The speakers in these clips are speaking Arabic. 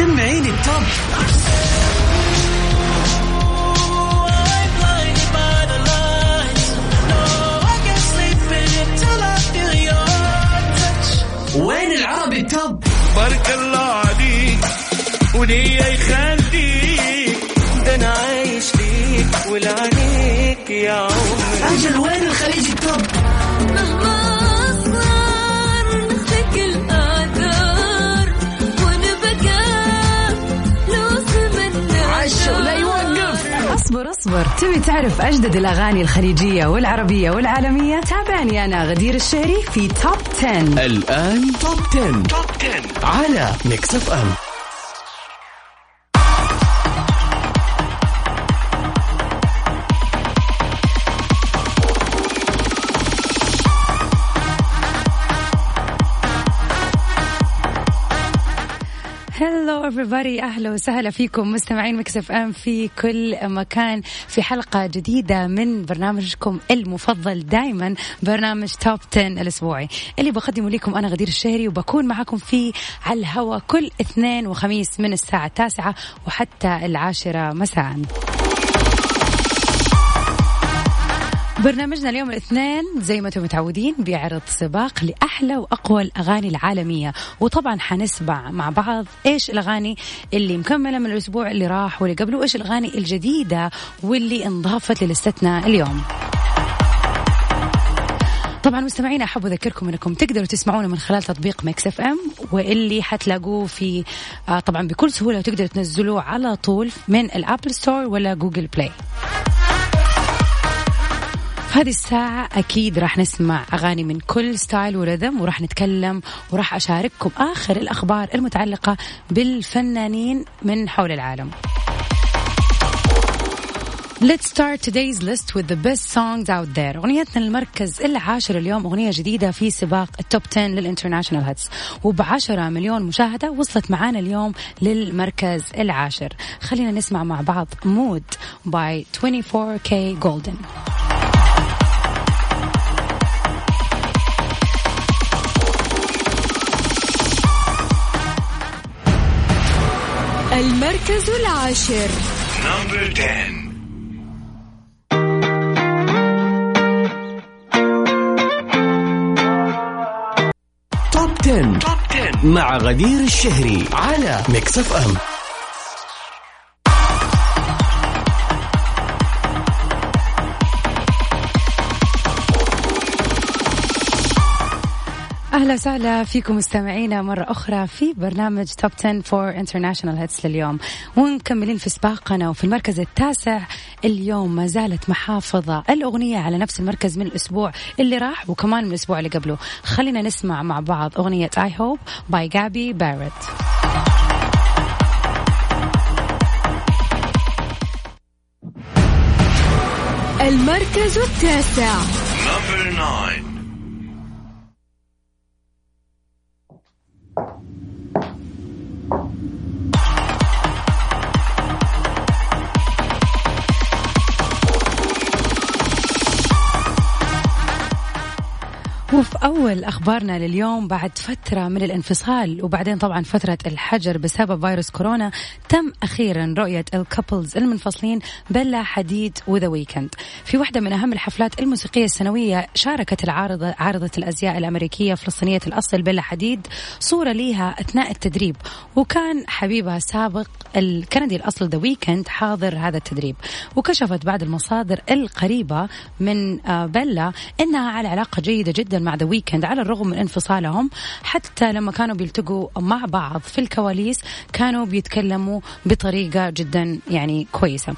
سمعيني ال top وين العربي ال top بارك الله عليك وليا يخليك. ده أنا عايش ليك ولعنيك يا عمري. أجل وين الخليج ال top اصبر اصبر تبي تعرف أجدد الأغاني الخليجية والعربية والعالمية؟ تابعني أنا غدير الشهري في top 10 الآن top 10. top 10 على Mix FM everybody. أهلا وسهلا فيكم مستمعين Mix FM في كل مكان. في حلقة جديدة من برنامجكم المفضل دائما برنامج top 10 الأسبوعي. اللي بقدمه لكم أنا غدير الشهري وبكون معكم فيه على الهواء كل اثنين وخميس من الساعة التاسعة وحتى العاشرة مساء. برنامجنا اليوم الاثنين زي ما أنتم متعودين بيعرض سباق لأحلى وأقوى الأغاني العالمية. وطبعا حنسمع مع بعض إيش الأغاني اللي مكملة من الأسبوع اللي راح واللي قبله وايش الأغاني الجديدة واللي انضافت للستنا اليوم. طبعا مستمعينا أحب أذكركم إنكم تقدروا تسمعونا من خلال تطبيق Mix FM واللي حتلاقوه في آه طبعا بكل سهولة وتقدروا تنزلوه على طول من ال Apple Store ولا Google Play. في هذه الساعة أكيد راح نسمع أغاني من كل style و rhythm وراح نتكلم وراح أشارككم آخر الأخبار المتعلقة بالفنانين من حول العالم. Let's start today's list with the best songs out there. أغنيتنا المركز العاشر اليوم أغنية جديدة في سباق ال top 10 لل international hits وبعشرة مليون مشاهدة وصلت معانا اليوم للمركز العاشر. خلينا نسمع مع بعض Mood by 24kGoldn. المركز العاشر. Number 10 top 10. Top 10 مع غدير الشهري على Mix FM أهلا وسهلا فيكم مستمعينا مرة أخرى في برنامج top 10 for international hits لليوم. ومكملين في سباقنا وفي المركز التاسع. اليوم ما زالت محافظة الأغنية على نفس المركز من الأسبوع اللي راح وكمان من الأسبوع اللي قبله. خلينا نسمع مع بعض أغنية I Hope by Gabby Barrett المركز التاسع. أول أخبارنا لليوم بعد فترة من الانفصال وبعدين طبعا فترة الحجر بسبب فيروس كورونا تم أخيرا رؤية ال couples المنفصلين بيلا حديد و The Weeknd في واحدة من أهم الحفلات الموسيقية السنوية شاركت العارضة عارضة الأزياء الأمريكية فلسطينية الأصل بيلا حديد صورة ليها أثناء التدريب. وكان حبيبها السابق الكندي الأصل The Weeknd حاضر هذا التدريب. وكشفت بعض المصادر القريبة من آه، بيلا إنها على علاقة جيدة جدا مع The Weeknd على الرغم من انفصالهم. حتى لما كانوا بيلتقوا مع بعض في الكواليس كانوا بيتكلموا بطريقة جدا يعني كويسة.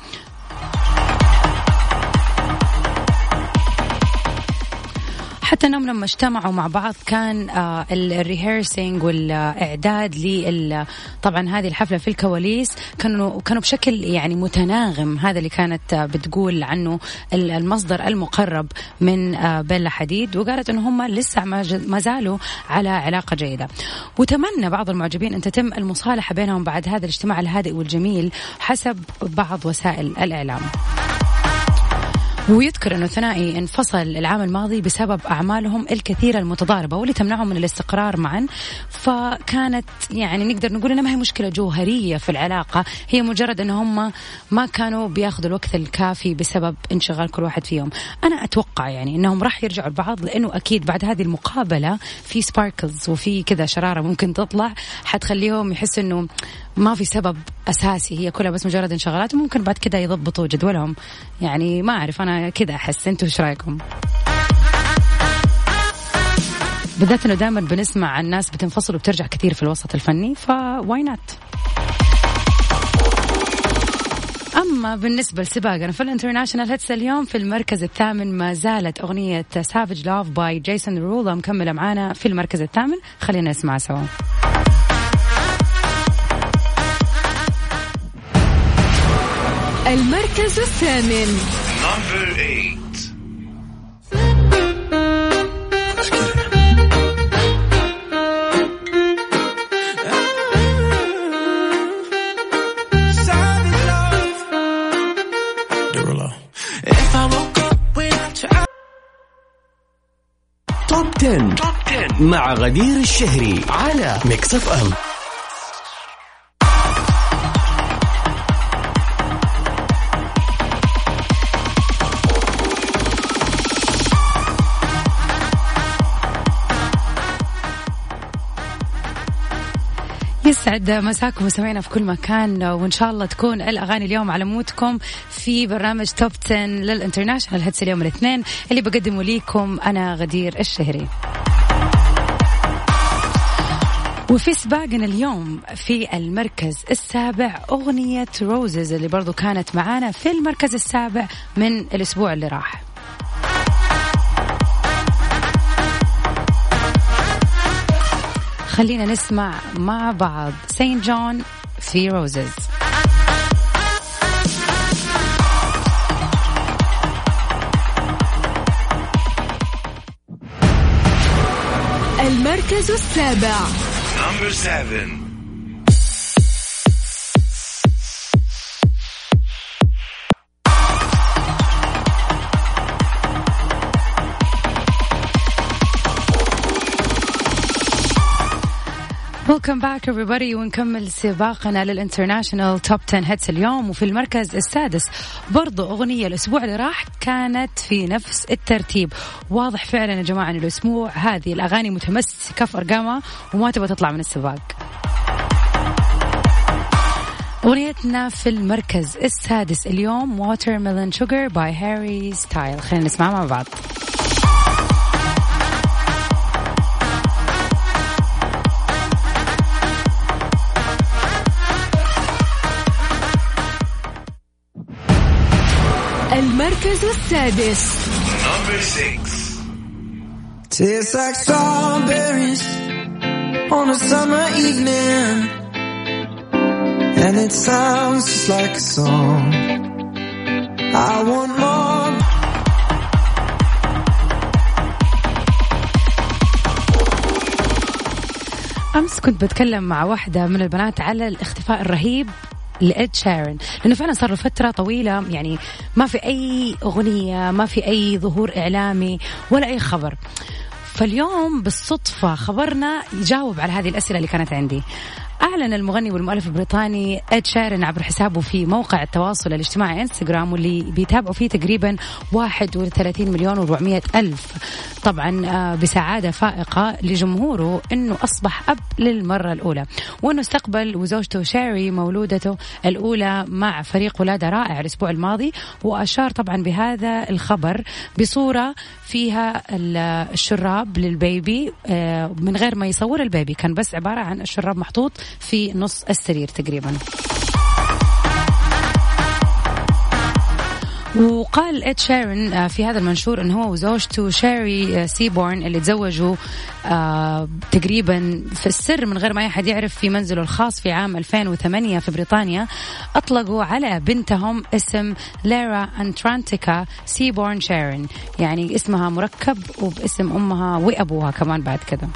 حتى انهم لما اجتمعوا مع بعض كان آه ال rehearsing والإعداد لل طبعا هذه الحفلة في الكواليس كانوا كانوا بشكل يعني متناغم. هذا اللي كانت آه بتقول عنه ال- المصدر المقرب من آه بيلا حديد وقالت إنه هم لسه ما زالوا على علاقة جيدة. وتمنى بعض المعجبين أن تتم المصالحة بينهم بعد هذا الاجتماع الهادئ والجميل حسب بعض وسائل الإعلام. ويذكر أنه ثنائي انفصل العام الماضي بسبب أعمالهم الكثيرة المتضاربة واللي تمنعهم من الاستقرار معا. فكانت يعني نقدر نقول أنها ما هي مشكلة جوهرية في العلاقة. هي مجرد أن هم ما كانوا بياخذوا الوقت الكافي بسبب انشغال كل واحد فيهم. أنا أتوقع يعني أنهم راح يرجعوا لبعض لأنه أكيد بعد هذه المقابلة في sparkles وفي كذا شرارة ممكن تطلع. حتخليهم يحسوا أنه ما في سبب أساسي هي كلها بس مجرد انشغالات وممكن بعد كذا يضبطوا جدولهم. يعني ما أعرف أنا كذا أحس. أنتم إيش رأيكم؟ بالذات إنه دائما بنسمع عن ناس بتنفصل وبترجع كثير في الوسط الفني ف why not أما بالنسبة لسباقنا في ال international hits اليوم في المركز الثامن ما زالت أغنية Savage Love by Jason Derulo مكملة معانا في المركز الثامن. خلينا نسمع سوا. Top 10. Top 10 مع غدير الشهري على Mix FM يسعد مساكم وسمعنا في كل مكان وإن شاء الله تكون الأغاني اليوم على مودكم في برنامج top 10 لل international hits اليوم الاثنين اللي بقدمه ليكم أنا غدير الشهري. وفي سباقنا اليوم في المركز السابع أغنية روزز اللي برضو كانت معانا في المركز السابع من الأسبوع اللي راح. خلينا نسمع مع بعض. سين جون في روزز المركز السابع. Number seven. Welcome back everybody. ونكمل سباقنا لل international top 10 hits اليوم. وفي المركز السادس برضو أغنية الأسبوع اللي راح كانت في نفس الترتيب. واضح فعلا يا جماعة أن الأسبوع هذه الأغاني متمسكة في أرقامها وما تبغى تطلع من السباق. أغنيتنا في المركز السادس اليوم Watermelon Sugar by Harry Styles خلينا نسمعها مع بعض. المركز السادس Number six. tastes like strawberries on a summer evening. And it sounds just like a song. I want more. امس كنت بتكلم مع واحدة من البنات على الاختفاء الرهيب لإد شيرن لأنه فعلا صار له فترة طويلة يعني ما في أي أغنية ما في أي ظهور إعلامي ولا أي خبر. فاليوم بالصدفة خبرنا يجاوب على هذه الأسئلة اللي كانت عندي. أعلن المغني والمؤلف البريطاني إد شيرن عبر حسابه في موقع التواصل الاجتماعي إنستغرام واللي بيتابعوا فيه تقريبا 31 مليون و400 ألف. طبعا آه، بسعادة فائقة لجمهوره أنه أصبح أب للمرة الأولى. وأنه استقبل وزوجته شيري مولودته الأولى مع فريق ولادة رائع الأسبوع الماضي. وأشار طبعا بهذا الخبر بصورة فيها ال- الشراب لل baby آه، من غير ما يصور ال baby. كان بس عبارة عن الشراب محطوط في نص السرير تقريبا. وقال إد شيرن آه، في هذا المنشور إنه هو وزوجته شيري آه، سيبورن اللي تزوجوا آه، تقريبا في السر من غير ما أحد يعرف في منزله الخاص في عام 2008 في بريطانيا. أطلقوا على بنتهم اسم ليرا أنتاركتيكا سيبورن شيرن يعني اسمها مركب وباسم أمها وأبوها كمان بعد كذا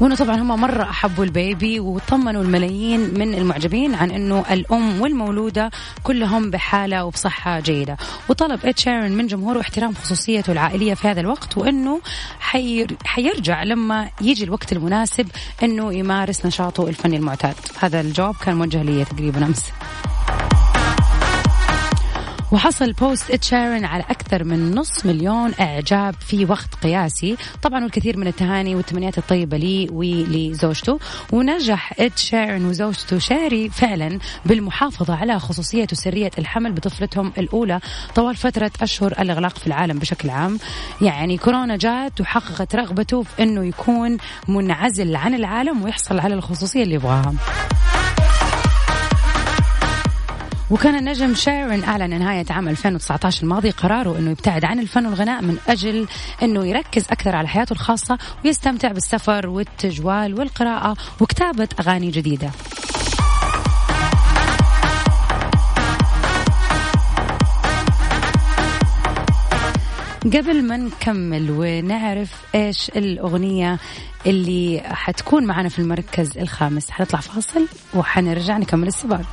وانه طبعا هم مرة أحبوا ال baby وطمنوا الملايين من المعجبين عن إنه الأم والمولودة كلهم بحالة وبصحة جيدة. وطلب إد شيرن من جمهوره احترام خصوصيته العائلية في هذا الوقت وإنه حير حيرجع لما يجي الوقت المناسب إنه يمارس نشاطه الفني المعتاد. هذا الجواب كان موجه لي تقريبا أمس. وحصل post اد شيرن على أكثر من نص مليون إعجاب في وقت قياسي. طبعا والكثير من التهاني والتمنيات الطيبة لي ولزوجته ونجح اد شيرن وزوجته شيري فعلا بالمحافظة على خصوصية وسرية الحمل بطفلتهم الأولى طوال فترة أشهر الإغلاق في العالم بشكل عام. يعني كورونا جات وحققت رغبته في أنه يكون منعزل عن العالم ويحصل على الخصوصية اللي يبغاها. وكان النجم شيرن أعلن نهاية عام 2019 الماضي قراره أنه يبتعد عن الفن والغناء من أجل أنه يركز أكثر على حياته الخاصة ويستمتع بالسفر والتجوال والقراءة وكتابة أغاني جديدة. قبل ما نكمل ونعرف إيش الأغنية اللي حتكون معنا في المركز الخامس حنطلع فاصل وحنرجع نكمل السباق.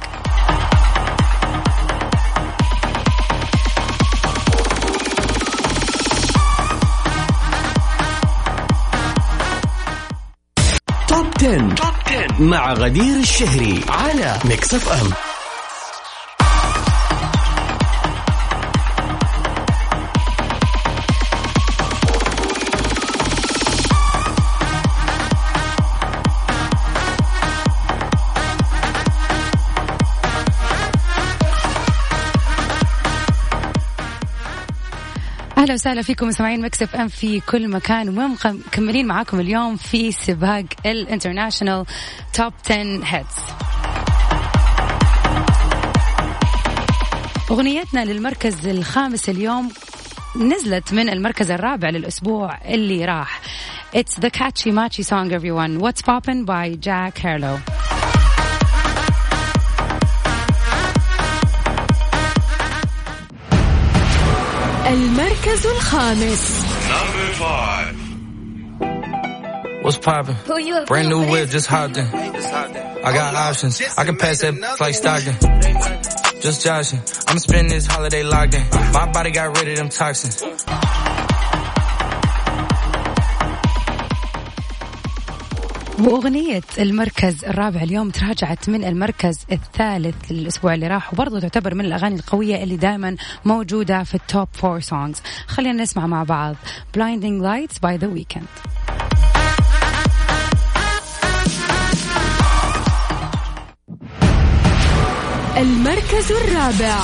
مع غدير الشهري على Mix FM. أهلا وسهلا فيكم مستمعين Mix FM في كل مكان ومكملين معاكم اليوم في سباق ال international top 10 hits أغنيتنا للمركز الخامس اليوم نزلت من المركز الرابع للأسبوع اللي راح. It's the catchy matchy song everyone. What's Poppin' by Jack Harlow. المركز الخامس Number five. What's poppin'? Brand new whip, just hopped in. I got options. I can pass that like Stockton. Just joshing. I'm spending this holiday locked in. My body got rid of them toxins. وأغنية المركز الرابع اليوم تراجعت من المركز الثالث للأسبوع اللي راح وبرضه تعتبر من الأغاني القوية اللي دائما موجودة في ال top four songs خلينا نسمع مع بعض Blinding Lights by The Weeknd. المركز الرابع.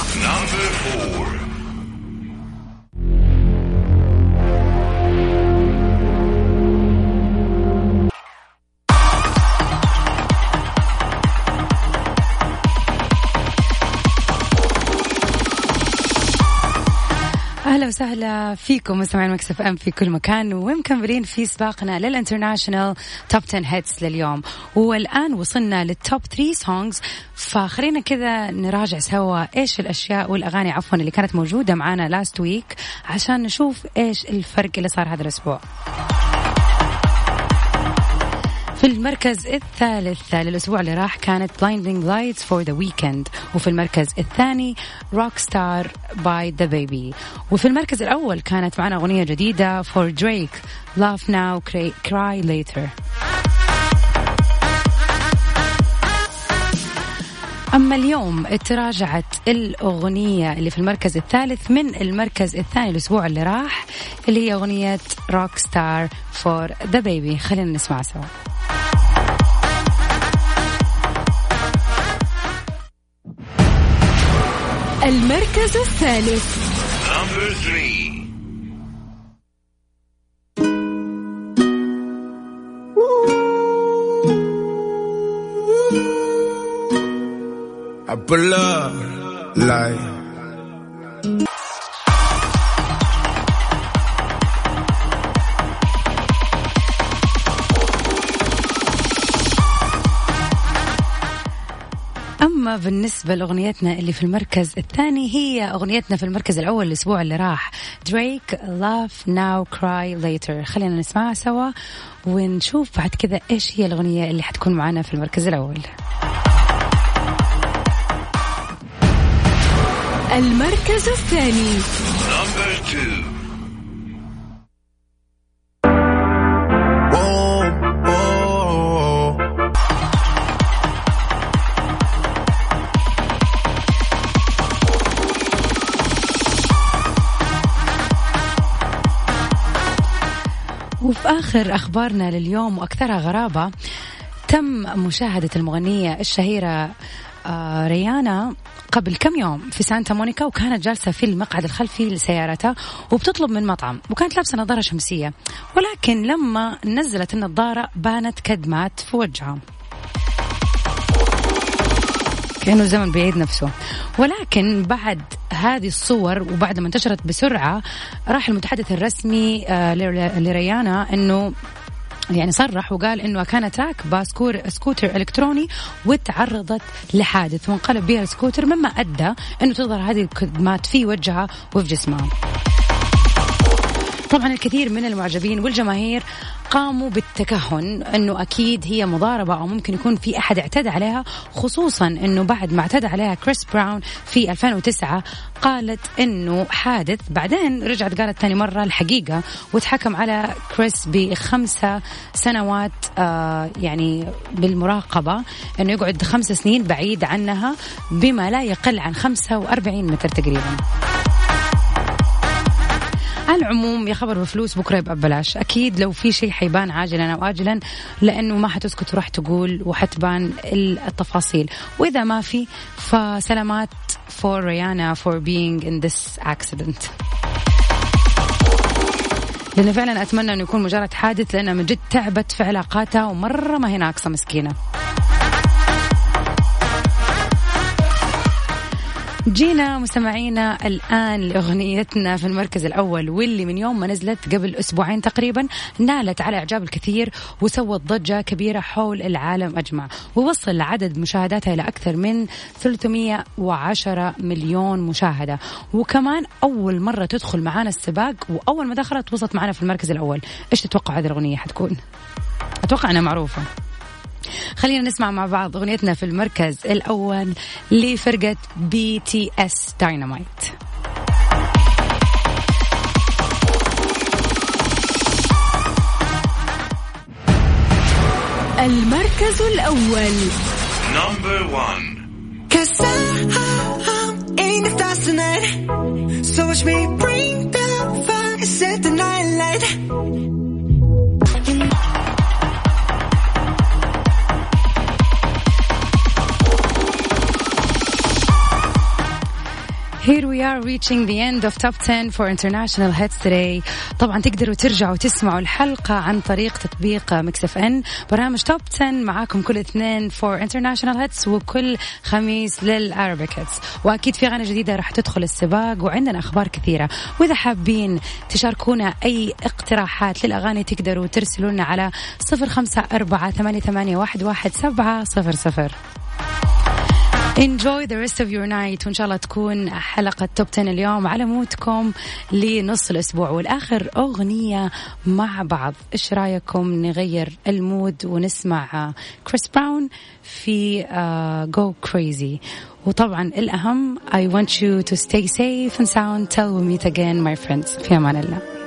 أهلا وسهلا فيكم مستمعين Mix FM في كل مكان ومكملين في سباقنا لل international top 10 hits لليوم. والآن وصلنا لل top 3 songs فخلينا كذا نراجع سوا إيش الأشياء والأغاني عفوا اللي كانت موجودة معنا last week عشان نشوف إيش الفرق اللي صار هذا الأسبوع. في المركز الثالث للأسبوع اللي راح كانت Blinding Lights for The Weeknd. وفي المركز الثاني Rockstar by DaBaby. وفي المركز الأول كانت معنا أغنية جديدة for Drake. Laugh Now Cry Later. أما اليوم تراجعت الأغنية اللي في المركز الثالث من المركز الثاني الأسبوع اللي راح اللي هي أغنية Rockstar for DaBaby خلينا نسمع سوا. المركز الثالث Number three. I pull up like. أما بالنسبة لأغنيتنا اللي في المركز الثاني هي أغنيتنا في المركز الأول الأسبوع اللي راح. دريك Laugh Now Cry Later. خلينا نسمعها سوا ونشوف بعد كذا إيش هي الأغنية اللي حتكون معنا في المركز الأول. المركز الثاني. Number two. وفي آخر أخبارنا لليوم وأكثرها غرابة تم مشاهدة المغنية الشهيرة آه، ريانا قبل كم يوم في سانتا مونيكا وكانت جالسة في المقعد الخلفي لسيارتها وبتطلب من مطعم وكانت لابسة نظارة شمسية ولكن لما نزلت النظارة بانت كدمات في وجهها. كأنه الزمن بيعيد نفسه ولكن بعد هذه الصور وبعد ما انتشرت بسرعة راح المتحدث الرسمي آه، لريانا أنه يعني صرح وقال إنه كانت راكبه سكوتر إلكتروني وتعرضت لحادث وانقلب بها السكوتر مما أدى إنه تظهر هذه الكدمات في وجهها وفي جسمها. طبعا الكثير من المعجبين والجماهير قاموا بالتكهن إنه أكيد هي مضاربة أو ممكن يكون في أحد اعتدى عليها خصوصا إنه بعد ما اعتدى عليها كريس براون في 2009 قالت إنه حادث بعدين رجعت قالت ثاني مرة الحقيقة وتحكم على كريس بخمسة سنوات آه يعني بالمراقبة إنه يقعد خمس سنين بعيد عنها بما لا يقل عن 45 متر تقريبا. على العموم يا خبر بفلوس بكرة يبقى ببلاش. أكيد لو في شيء حيبان عاجلا أو اجلا لأنه ما حتسكت وراح تقول وحتبان التفاصيل. وإذا ما في فسلامات for Rihanna for being in this accident. لأنه فعلا أتمنى أنه يكون مجرد حادث لأنها من جد تعبت في علاقاتها ومرة ما هي ناقصة مسكينة. جينا مستمعينا الآن لأغنيتنا في المركز الأول واللي من يوم ما نزلت قبل أسبوعين تقريبا نالت على إعجاب الكثير وسوت ضجة كبيرة حول العالم أجمع ووصل عدد مشاهداتها إلى أكثر من 310 مليون مشاهدة. وكمان أول مرة تدخل معانا السباق وأول ما دخلت وصلت معنا في المركز الأول. إيش تتوقع هذه الأغنية حتكون؟ أتوقع أنها معروفة. خلينا نسمع مع بعض أغنيتنا في المركز الأول لفرقة BTS Dynamite المركز الأول. نمبر 1 Here we are reaching the end of top 10 for international hits today. طبعا تقدروا ترجعوا تسمعوا الحلقة عن طريق تطبيق Mix FM برنامج top 10 معاكم كل اثنين for international hits وكل خميس لل Arabic hits وأكيد في اغاني جديدة راح تدخل السباق وعندنا أخبار كثيرة. وإذا حابين تشاركونا أي اقتراحات للأغاني تقدروا ترسلوا لنا على صفر خمسة أربعة ثمانية, ثمانية واحد, واحد سبعة صفر صفر. Enjoy the rest of your night. وإن شاء الله تكون حلقة top 10 اليوم على mood كم لنص الأسبوع. ولآخر أغنية مع بعض. إيش رأيكم نغير ال mood ونسمع كريس براون في Go uh, Crazy وطبعا الأهم I want you to stay safe and sound. Till we meet again my friends. في أمان الله.